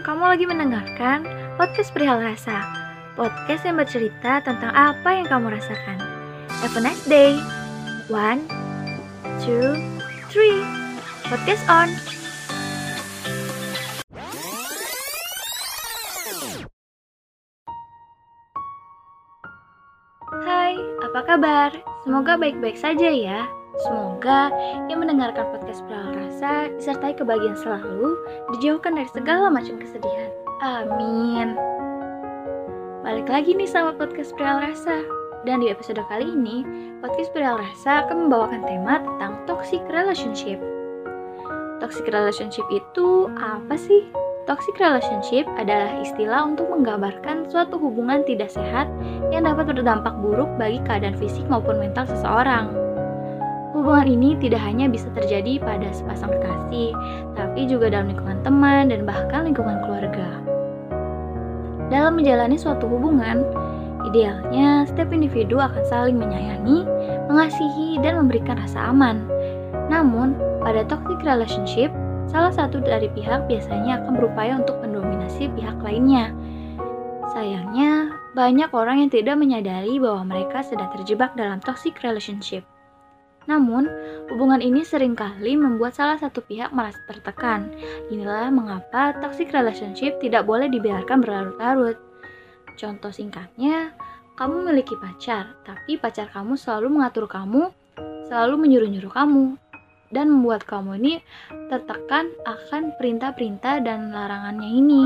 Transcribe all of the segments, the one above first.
Kamu lagi mendengarkan podcast Perihal Rasa. Podcast yang bercerita tentang apa yang kamu rasakan. Have a nice day. One, two, three. Podcast on. Semoga baik-baik saja ya. Semoga yang mendengarkan podcast Perihal Rasa disertai kebahagiaan selalu, dijauhkan dari segala macam kesedihan. Amin. Balik lagi nih sama podcast Perihal Rasa. Dan di episode kali ini, podcast Perihal Rasa akan membawakan tema tentang toxic relationship. Toxic relationship itu apa sih? Toxic relationship adalah istilah untuk menggambarkan suatu hubungan tidak sehat yang dapat berdampak buruk bagi keadaan fisik maupun mental seseorang. Hubungan ini tidak hanya bisa terjadi pada sepasang kekasih, tapi juga dalam lingkungan teman dan bahkan lingkungan keluarga. Dalam menjalani suatu hubungan, idealnya setiap individu akan saling menyayangi, mengasihi, dan memberikan rasa aman. Namun, pada toxic relationship, salah satu dari pihak biasanya akan berupaya untuk mendominasi pihak lainnya. Sayangnya, banyak orang yang tidak menyadari bahwa mereka sedang terjebak dalam toxic relationship. Namun, hubungan ini sering kali membuat salah satu pihak merasa tertekan. Inilah mengapa toxic relationship tidak boleh dibiarkan berlarut-larut. Contoh singkatnya, kamu memiliki pacar, tapi pacar kamu selalu mengatur kamu, selalu menyuruh-nyuruh kamu, dan membuat kamu ini tertekan akan perintah-perintah dan larangannya ini.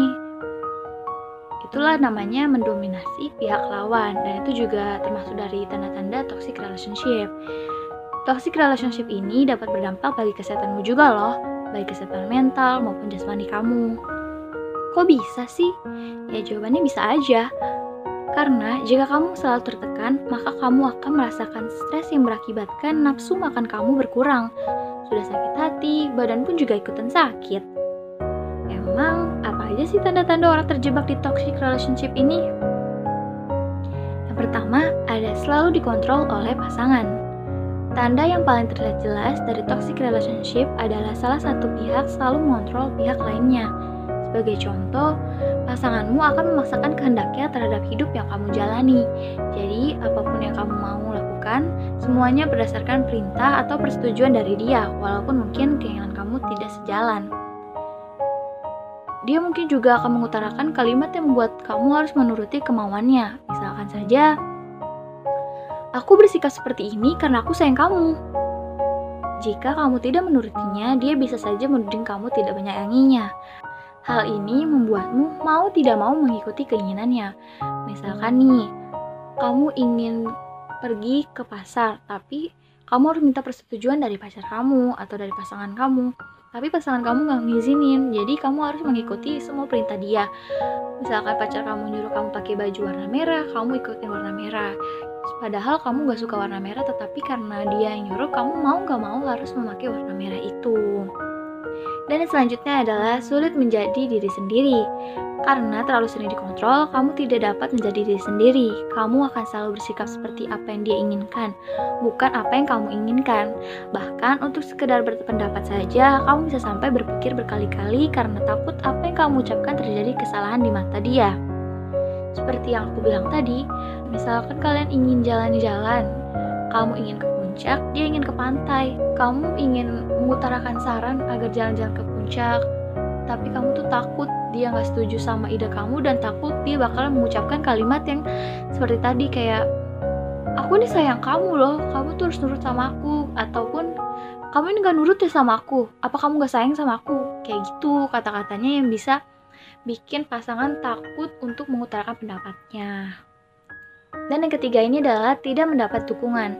Itulah namanya mendominasi pihak lawan, dan itu juga termasuk dari tanda-tanda toxic relationship. Toxic relationship ini dapat berdampak bagi kesehatanmu juga loh, baik kesehatan mental maupun jasmani kamu. Kok bisa sih? Ya jawabannya bisa aja. Karena jika kamu selalu tertekan, maka kamu akan merasakan stres yang berakibatkan nafsu makan kamu berkurang. Sudah sakit hati, badan pun juga ikutan sakit. Emang apa aja sih tanda-tanda orang terjebak di toxic relationship ini? Yang pertama, ada selalu dikontrol oleh pasangan. Tanda yang paling terlihat jelas dari toxic relationship adalah salah satu pihak selalu mengontrol pihak lainnya. Sebagai contoh, pasanganmu akan memaksakan kehendaknya terhadap hidup yang kamu jalani. Jadi, apa pun yang kamu mau lakukan, semuanya berdasarkan perintah atau persetujuan dari dia, walaupun mungkin keinginan kamu tidak sejalan. Dia mungkin juga akan mengutarakan kalimat yang membuat kamu harus menuruti kemauannya. Misalkan saja, Aku bersikap seperti ini karena aku sayang kamu. Jika kamu tidak menurutinya, dia bisa saja menuding kamu tidak menyayanginya. Hal ini membuatmu mau tidak mau mengikuti keinginannya. Misalkan nih, kamu ingin pergi ke pasar, tapi kamu harus minta persetujuan dari pacar kamu atau dari pasangan kamu. Tapi pasangan kamu nggak ngizinin, jadi kamu harus mengikuti semua perintah dia. Misalkan pacar kamu nyuruh kamu pakai baju warna merah, kamu ikutin warna merah. Padahal kamu gak suka warna merah, tetapi karena dia yang nyuruh, kamu mau gak mau harus memakai warna merah itu. Dan yang selanjutnya adalah sulit menjadi diri sendiri. Karena terlalu sering dikontrol, kamu tidak dapat menjadi diri sendiri. Kamu akan selalu bersikap seperti apa yang dia inginkan, bukan apa yang kamu inginkan. Bahkan untuk sekedar berpendapat saja, kamu bisa sampai berpikir berkali-kali karena takut apa yang kamu ucapkan terjadi kesalahan di mata dia. Seperti yang aku bilang tadi, misalkan kalian ingin jalan-jalan, kamu ingin ke puncak, dia ingin ke pantai. Kamu ingin mengutarakan saran agar jalan-jalan ke puncak, tapi kamu tuh takut dia nggak setuju sama ide kamu dan takut dia bakalan mengucapkan kalimat yang seperti tadi kayak aku ini sayang kamu loh, kamu tuh harus nurut sama aku ataupun kamu ini gak nurut ya sama aku, apa kamu gak sayang sama aku? Kayak gitu kata-katanya yang bisa bikin pasangan takut untuk mengutarakan pendapatnya. Dan yang ketiga ini adalah tidak mendapat dukungan.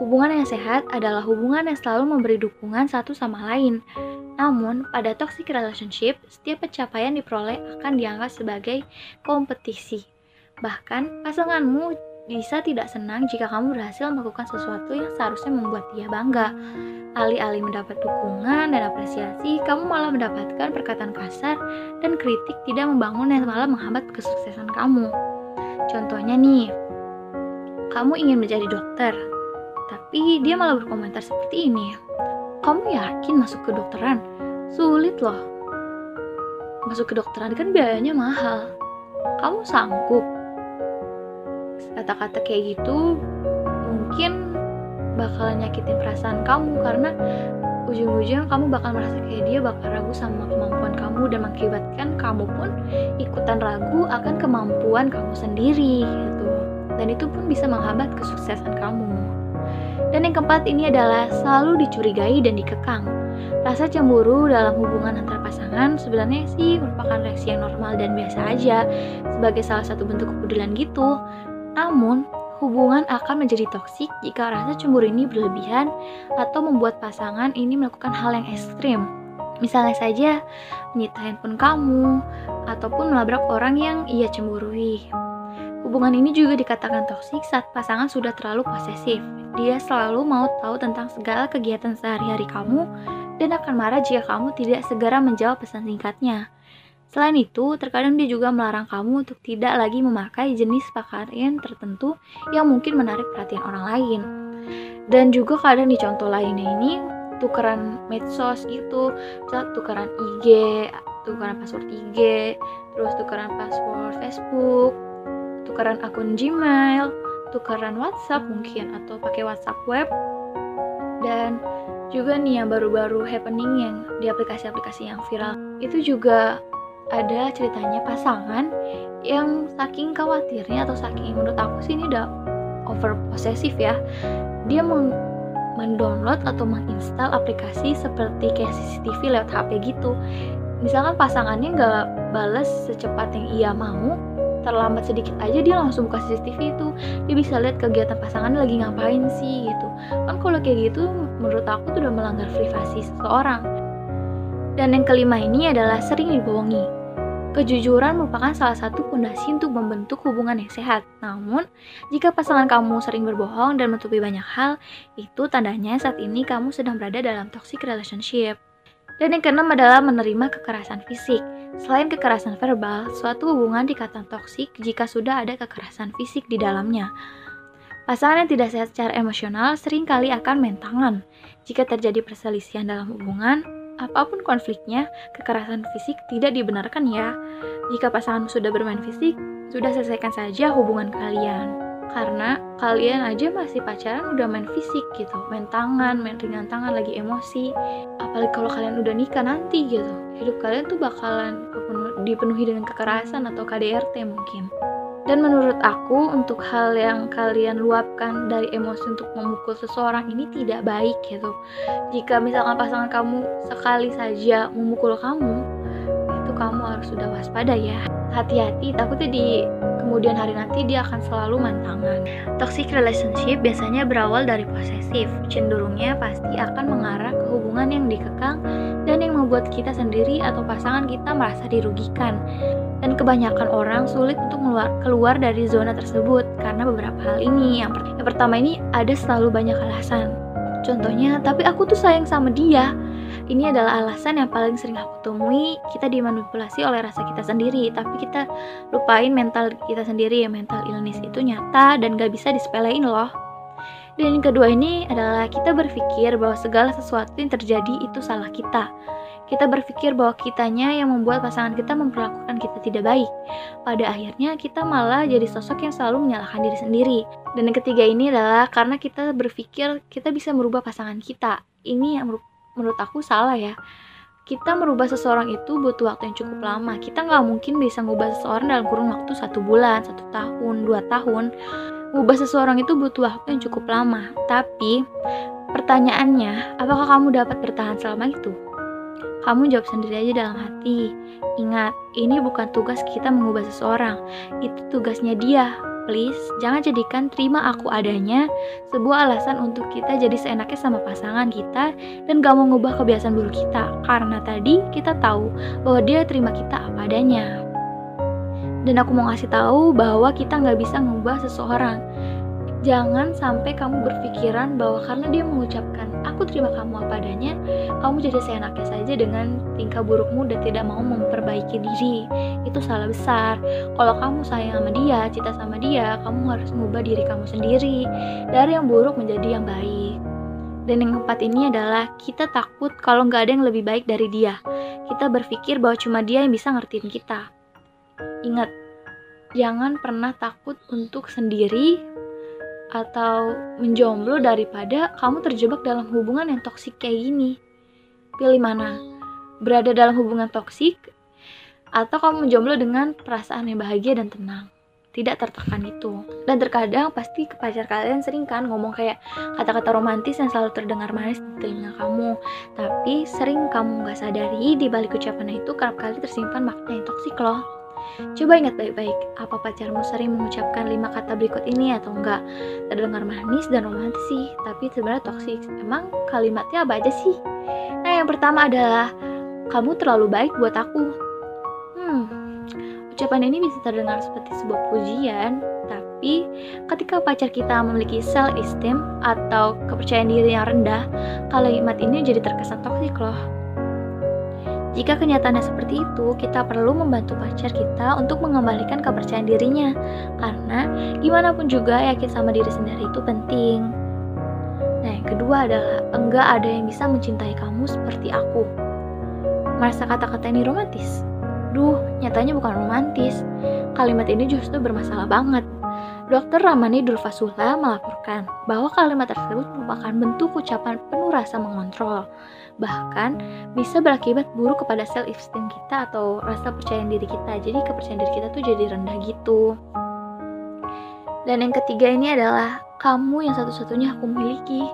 Hubungan yang sehat adalah hubungan yang selalu memberi dukungan satu sama lain. Namun, pada toxic relationship, setiap pencapaian diperoleh akan dianggap sebagai kompetisi. Bahkan, pasanganmu bisa tidak senang jika kamu berhasil melakukan sesuatu yang seharusnya membuat dia bangga. Alih-alih mendapat dukungan dan apresiasi, kamu malah mendapatkan perkataan kasar dan kritik tidak membangun yang malah menghambat kesuksesan kamu. Contohnya nih, kamu ingin menjadi dokter, tapi dia malah berkomentar seperti ini. Kamu yakin masuk ke dokteran? Sulit loh. masuk kedokteran kan biayanya mahal kamu sanggup kata-kata kayak gitu mungkin bakalan nyakitin perasaan kamu karena ujung-ujungnya kamu bakal merasa kayak dia bakal ragu sama kemampuan kamu dan mengakibatkan kamu pun ikutan ragu akan kemampuan kamu sendiri gitu dan itu pun bisa menghambat kesuksesan kamu dan yang keempat ini adalah selalu dicurigai dan dikekang rasa cemburu dalam hubungan antar pasangan sebenarnya sih merupakan reaksi yang normal dan biasa aja sebagai salah satu bentuk kepedulian gitu namun hubungan akan menjadi toksik jika rasa cemburu ini berlebihan atau membuat pasangan ini melakukan hal yang ekstrim. Misalnya saja menyita handphone kamu ataupun melabrak orang yang ia cemburui. Hubungan ini juga dikatakan toksik saat pasangan sudah terlalu posesif. Dia selalu mau tahu tentang segala kegiatan sehari-hari kamu dan akan marah jika kamu tidak segera menjawab pesan singkatnya. Selain itu, terkadang dia juga melarang kamu untuk tidak lagi memakai jenis pakaian tertentu yang mungkin menarik perhatian orang lain. Dan juga kadang di contoh lainnya ini, tukeran medsos itu, tukeran IG, tukeran password IG, terus tukeran password Facebook, tukeran akun Gmail, tukeran WhatsApp mungkin, atau pakai WhatsApp web, dan juga nih yang baru-baru happening yang di aplikasi-aplikasi yang viral itu juga ada ceritanya pasangan yang saking khawatirnya atau saking menurut aku sih ini udah over posesif ya. Dia meng mendownload atau menginstal aplikasi seperti kayak CCTV lewat HP gitu. Misalkan pasangannya nggak bales secepat yang ia mau terlambat sedikit aja dia langsung buka CCTV itu dia bisa lihat kegiatan pasangan lagi ngapain sih gitu kan kalau kayak gitu menurut aku tuh udah melanggar privasi seseorang dan yang kelima ini adalah sering dibohongi Kejujuran merupakan salah satu fondasi untuk membentuk hubungan yang sehat. Namun, jika pasangan kamu sering berbohong dan menutupi banyak hal, itu tandanya saat ini kamu sedang berada dalam toxic relationship. Dan yang keenam adalah menerima kekerasan fisik. Selain kekerasan verbal, suatu hubungan dikatakan toksik jika sudah ada kekerasan fisik di dalamnya. Pasangan yang tidak sehat secara emosional sering kali akan main tangan. Jika terjadi perselisihan dalam hubungan, apa pun konfliknya, kekerasan fisik tidak dibenarkan ya. Jika pasangan sudah bermain fisik, sudah selesaikan saja hubungan kalian. Karena kalian aja masih pacaran udah main fisik gitu, main tangan, main ringan tangan lagi emosi. Apalagi kalau kalian udah nikah nanti gitu, hidup kalian tuh bakalan dipenuhi dengan kekerasan atau KDRT mungkin. Dan menurut aku, untuk hal yang kalian luapkan dari emosi untuk memukul seseorang ini tidak baik gitu. Jika misalkan pasangan kamu sekali saja memukul kamu, itu kamu harus sudah waspada ya. Hati-hati, takutnya di kemudian hari nanti dia akan selalu mantangan. Toxic relationship biasanya berawal dari posesif, cenderungnya pasti akan mengarah ke hubungan yang dikekang dan yang membuat kita sendiri atau pasangan kita merasa dirugikan dan kebanyakan orang sulit untuk keluar, dari zona tersebut karena beberapa hal ini. Yang, yang pertama ini ada selalu banyak alasan. Contohnya, tapi aku tuh sayang sama dia. Ini adalah alasan yang paling sering aku temui. Kita dimanipulasi oleh rasa kita sendiri, tapi kita lupain mental kita sendiri. Mental illness itu nyata dan gak bisa disepelein loh. Dan yang kedua ini adalah kita berpikir bahwa segala sesuatu yang terjadi itu salah kita kita berpikir bahwa kitanya yang membuat pasangan kita memperlakukan kita tidak baik. Pada akhirnya kita malah jadi sosok yang selalu menyalahkan diri sendiri. Dan yang ketiga ini adalah karena kita berpikir kita bisa merubah pasangan kita. Ini yang menurut aku salah ya. Kita merubah seseorang itu butuh waktu yang cukup lama. Kita nggak mungkin bisa mengubah seseorang dalam kurun waktu satu bulan, satu tahun, dua tahun. Mengubah seseorang itu butuh waktu yang cukup lama. Tapi pertanyaannya, apakah kamu dapat bertahan selama itu? Kamu jawab sendiri aja dalam hati. Ingat, ini bukan tugas kita mengubah seseorang. Itu tugasnya dia. Please, jangan jadikan terima aku adanya sebuah alasan untuk kita jadi seenaknya sama pasangan kita dan gak mau ngubah kebiasaan buruk kita. Karena tadi kita tahu bahwa dia terima kita apa adanya. Dan aku mau ngasih tahu bahwa kita nggak bisa ngubah seseorang. Jangan sampai kamu berpikiran bahwa karena dia mengucapkan aku terima kamu apa adanya, kamu jadi seenaknya saja dengan tingkah burukmu dan tidak mau memperbaiki diri. Itu salah besar. Kalau kamu sayang sama dia, cinta sama dia, kamu harus mengubah diri kamu sendiri dari yang buruk menjadi yang baik. Dan yang keempat ini adalah kita takut kalau nggak ada yang lebih baik dari dia. Kita berpikir bahwa cuma dia yang bisa ngertiin kita. Ingat, jangan pernah takut untuk sendiri atau menjomblo daripada kamu terjebak dalam hubungan yang toksik kayak gini. Pilih mana? Berada dalam hubungan toksik atau kamu menjomblo dengan perasaan yang bahagia dan tenang tidak tertekan itu dan terkadang pasti ke pacar kalian sering kan ngomong kayak kata-kata romantis yang selalu terdengar manis di telinga kamu tapi sering kamu nggak sadari di balik ucapannya itu kerap kali tersimpan makna yang toksik loh Coba ingat baik-baik, apa pacarmu sering mengucapkan lima kata berikut ini atau enggak? Terdengar manis dan romantis sih, tapi sebenarnya toksik. Emang kalimatnya apa aja sih? Nah, yang pertama adalah kamu terlalu baik buat aku. Hmm, ucapan ini bisa terdengar seperti sebuah pujian, tapi ketika pacar kita memiliki self esteem atau kepercayaan diri yang rendah, kalimat ini jadi terkesan toksik loh. Jika kenyataannya seperti itu, kita perlu membantu pacar kita untuk mengembalikan kepercayaan dirinya. Karena gimana pun juga yakin sama diri sendiri itu penting. Nah, yang kedua adalah enggak ada yang bisa mencintai kamu seperti aku. Merasa kata-kata ini romantis? Duh, nyatanya bukan romantis. Kalimat ini justru bermasalah banget. Dokter Ramani Durvasula melaporkan bahwa kalimat tersebut merupakan bentuk ucapan penuh rasa mengontrol. Bahkan bisa berakibat buruk kepada self esteem kita atau rasa percaya diri kita. Jadi kepercayaan diri kita tuh jadi rendah gitu. Dan yang ketiga ini adalah kamu yang satu-satunya aku miliki.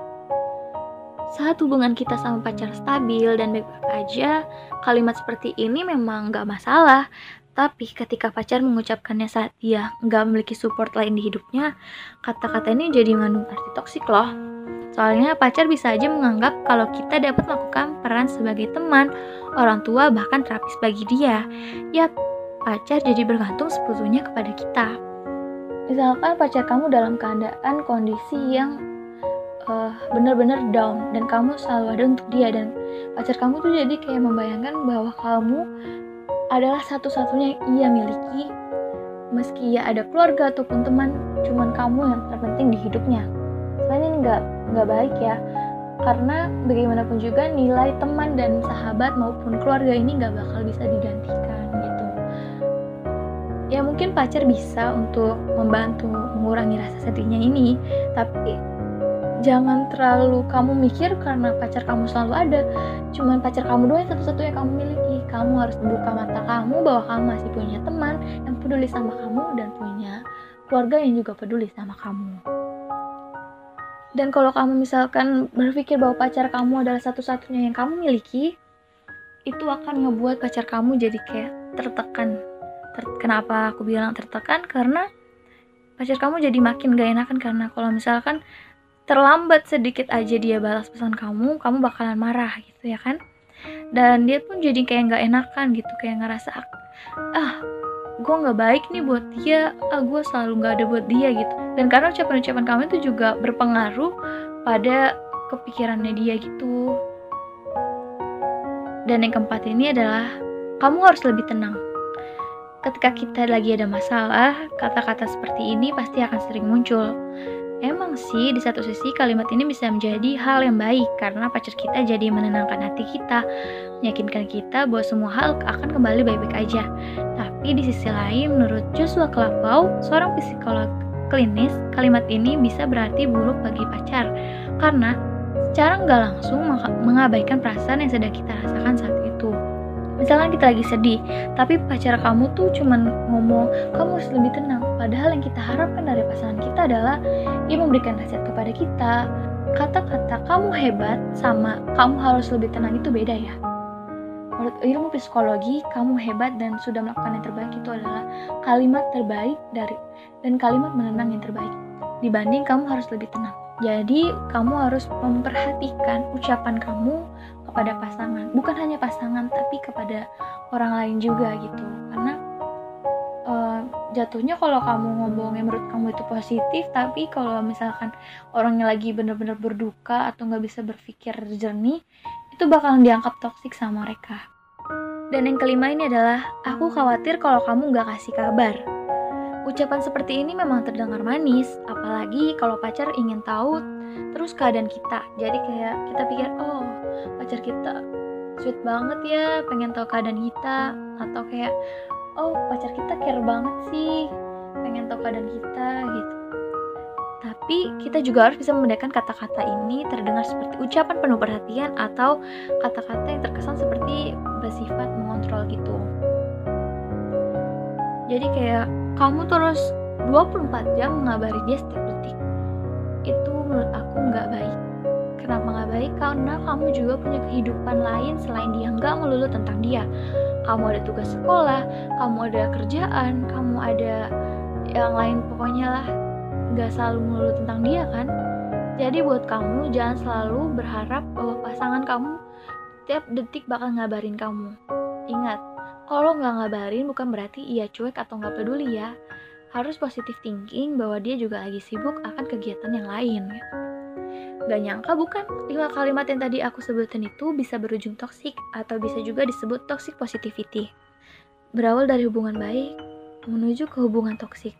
Saat hubungan kita sama pacar stabil dan baik-baik aja, kalimat seperti ini memang gak masalah. Tapi ketika pacar mengucapkannya saat dia nggak memiliki support lain di hidupnya, kata-kata ini jadi mengandung arti toksik loh. Soalnya pacar bisa aja menganggap kalau kita dapat melakukan peran sebagai teman, orang tua, bahkan terapis bagi dia. Ya, pacar jadi bergantung sepenuhnya kepada kita. Misalkan pacar kamu dalam keadaan kondisi yang uh, benar-benar down dan kamu selalu ada untuk dia dan pacar kamu tuh jadi kayak membayangkan bahwa kamu adalah satu-satunya yang ia miliki meski ia ada keluarga ataupun teman cuman kamu yang terpenting di hidupnya sebenarnya ini nggak nggak baik ya. Karena bagaimanapun juga nilai teman dan sahabat maupun keluarga ini nggak bakal bisa digantikan gitu. Ya mungkin pacar bisa untuk membantu mengurangi rasa sedihnya ini tapi jangan terlalu kamu mikir karena pacar kamu selalu ada. Cuman pacar kamu doang satu-satu yang kamu miliki. Kamu harus buka mata kamu bahwa kamu masih punya teman yang peduli sama kamu dan punya keluarga yang juga peduli sama kamu dan kalau kamu misalkan berpikir bahwa pacar kamu adalah satu-satunya yang kamu miliki itu akan ngebuat pacar kamu jadi kayak tertekan. Ter kenapa aku bilang tertekan? Karena pacar kamu jadi makin gak enakan. Karena kalau misalkan terlambat sedikit aja dia balas pesan kamu, kamu bakalan marah gitu ya kan? Dan dia pun jadi kayak nggak enakan gitu, kayak ngerasa ah gue nggak baik nih buat dia, ah gue selalu nggak ada buat dia gitu. Dan karena ucapan-ucapan kamu itu juga berpengaruh pada kepikirannya dia gitu. Dan yang keempat ini adalah kamu harus lebih tenang. Ketika kita lagi ada masalah, kata-kata seperti ini pasti akan sering muncul Emang sih, di satu sisi kalimat ini bisa menjadi hal yang baik karena pacar kita jadi menenangkan hati kita, meyakinkan kita bahwa semua hal akan kembali baik-baik aja. Tapi di sisi lain, menurut Joshua Kelapau, seorang psikolog klinis, kalimat ini bisa berarti buruk bagi pacar. Karena secara nggak langsung mengabaikan perasaan yang sedang kita rasakan saat itu. Misalkan kita lagi sedih tapi pacar kamu tuh cuman ngomong kamu harus lebih tenang. Padahal yang kita harapkan dari pasangan kita adalah dia memberikan nasihat kepada kita. Kata-kata kamu hebat sama kamu harus lebih tenang itu beda ya. Menurut ilmu psikologi kamu hebat dan sudah melakukan yang terbaik itu adalah kalimat terbaik dari dan kalimat menenang yang terbaik. Dibanding kamu harus lebih tenang. Jadi kamu harus memperhatikan ucapan kamu kepada pasangan. Bukan hanya pasangan tapi kepada orang lain juga gitu. Karena uh, jatuhnya kalau kamu ngomong yang menurut kamu itu positif tapi kalau misalkan orangnya lagi bener-bener berduka atau nggak bisa berpikir jernih itu bakalan dianggap toksik sama mereka. Dan yang kelima ini adalah aku khawatir kalau kamu nggak kasih kabar. Ucapan seperti ini memang terdengar manis, apalagi kalau pacar ingin tahu terus keadaan kita. Jadi kayak kita pikir oh pacar kita sweet banget ya pengen tahu keadaan kita atau kayak oh pacar kita care banget sih pengen tahu keadaan kita gitu. Tapi kita juga harus bisa membedakan kata-kata ini terdengar seperti ucapan penuh perhatian atau kata-kata yang terkesan seperti bersifat mengontrol gitu. Jadi kayak kamu terus 24 jam mengabari dia setiap detik. Itu menurut aku nggak baik. Kenapa nggak baik? Karena kamu juga punya kehidupan lain selain dia nggak melulu tentang dia kamu ada tugas sekolah kamu ada kerjaan kamu ada yang lain pokoknya lah. Nggak selalu melulu tentang dia kan? Jadi buat kamu jangan selalu berharap bahwa pasangan kamu tiap detik bakal ngabarin kamu. Ingat kalau nggak ngabarin bukan berarti ia cuek atau nggak peduli ya. Harus positif thinking bahwa dia juga lagi sibuk akan kegiatan yang lain gitu. Gak nyangka bukan, lima kalimat yang tadi aku sebutin itu bisa berujung toksik atau bisa juga disebut toxic positivity. Berawal dari hubungan baik menuju ke hubungan toksik.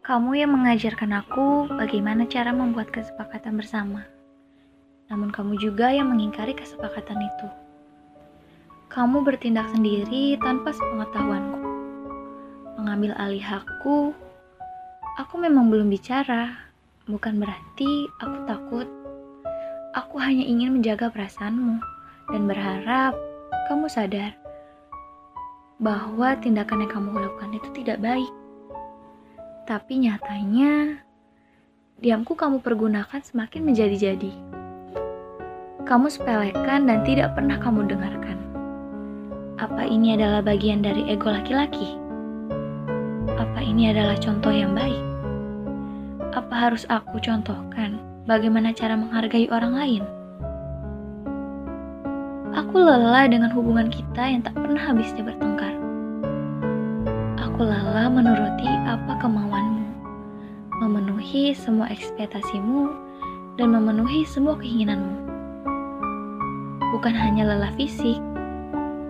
Kamu yang mengajarkan aku bagaimana cara membuat kesepakatan bersama. Namun kamu juga yang mengingkari kesepakatan itu. Kamu bertindak sendiri tanpa sepengetahuanku. Mengambil alih hakku, aku memang belum bicara Bukan berarti aku takut. Aku hanya ingin menjaga perasaanmu dan berharap kamu sadar bahwa tindakan yang kamu lakukan itu tidak baik. Tapi nyatanya, diamku kamu pergunakan semakin menjadi-jadi. Kamu sepelekan dan tidak pernah kamu dengarkan. Apa ini adalah bagian dari ego laki-laki? Apa ini adalah contoh yang baik? Apa harus aku contohkan bagaimana cara menghargai orang lain? Aku lelah dengan hubungan kita yang tak pernah habisnya bertengkar. Aku lelah menuruti apa kemauanmu, memenuhi semua ekspektasimu, dan memenuhi semua keinginanmu. Bukan hanya lelah fisik,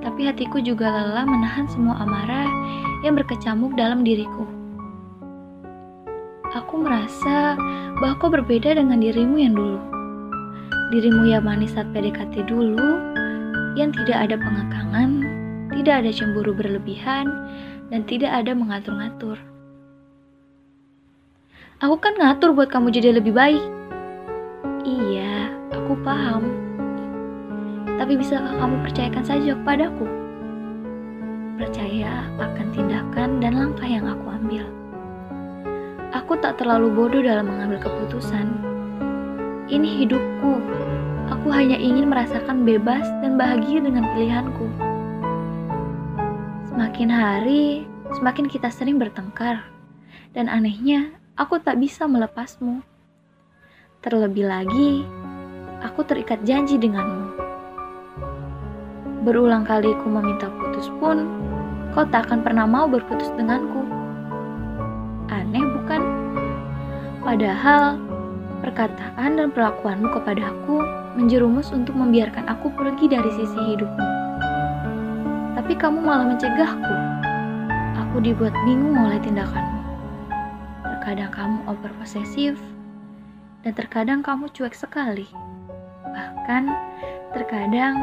tapi hatiku juga lelah menahan semua amarah yang berkecamuk dalam diriku aku merasa bahwa kau berbeda dengan dirimu yang dulu. Dirimu yang manis saat PDKT dulu, yang tidak ada pengekangan, tidak ada cemburu berlebihan, dan tidak ada mengatur-ngatur. Aku kan ngatur buat kamu jadi lebih baik. Iya, aku paham. Tapi bisakah kamu percayakan saja kepadaku? Percaya akan tindakan dan langkah yang aku ambil. Aku tak terlalu bodoh dalam mengambil keputusan. Ini hidupku. Aku hanya ingin merasakan bebas dan bahagia dengan pilihanku. Semakin hari, semakin kita sering bertengkar. Dan anehnya, aku tak bisa melepasmu. Terlebih lagi, aku terikat janji denganmu. Berulang kali ku meminta putus pun, kau tak akan pernah mau berputus denganku. Padahal perkataan dan perlakuanmu kepadaku menjerumus untuk membiarkan aku pergi dari sisi hidupmu. Tapi kamu malah mencegahku. Aku dibuat bingung oleh tindakanmu. Terkadang kamu over posesif, dan terkadang kamu cuek sekali. Bahkan, terkadang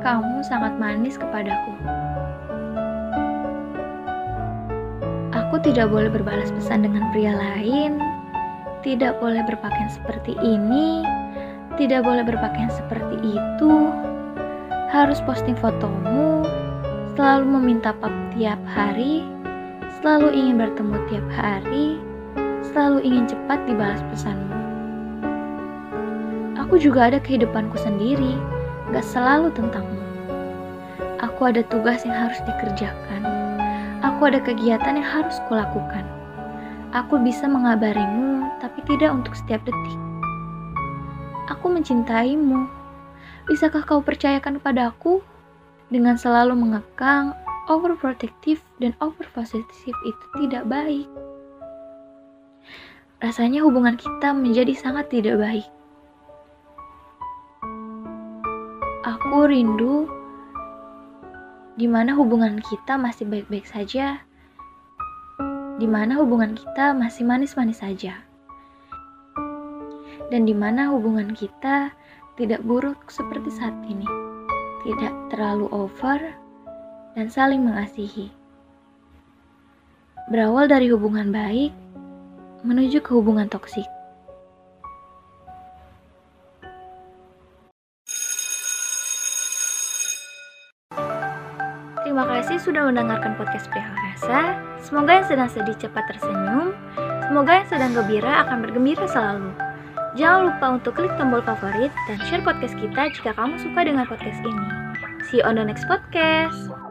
kamu sangat manis kepadaku. Aku tidak boleh berbalas pesan dengan pria lain, tidak boleh berpakaian seperti ini, tidak boleh berpakaian seperti itu, harus posting fotomu, selalu meminta pap tiap hari, selalu ingin bertemu tiap hari, selalu ingin cepat dibalas pesanmu. Aku juga ada kehidupanku sendiri, gak selalu tentangmu. Aku ada tugas yang harus dikerjakan Aku ada kegiatan yang harus kulakukan. Aku bisa mengabarimu, tapi tidak untuk setiap detik. Aku mencintaimu. Bisakah kau percayakan kepada aku? Dengan selalu mengekang, overprotective dan overpositif itu tidak baik. Rasanya hubungan kita menjadi sangat tidak baik. Aku rindu di mana hubungan kita masih baik-baik saja, di mana hubungan kita masih manis-manis saja. Dan di mana hubungan kita tidak buruk seperti saat ini, tidak terlalu over, dan saling mengasihi. Berawal dari hubungan baik menuju ke hubungan toksik. Terima kasih sudah mendengarkan podcast Perihal Rasa. Semoga yang sedang sedih cepat tersenyum. Semoga yang sedang gembira akan bergembira selalu. Jangan lupa untuk klik tombol favorit dan share podcast kita jika kamu suka dengan podcast ini. See you on the next podcast.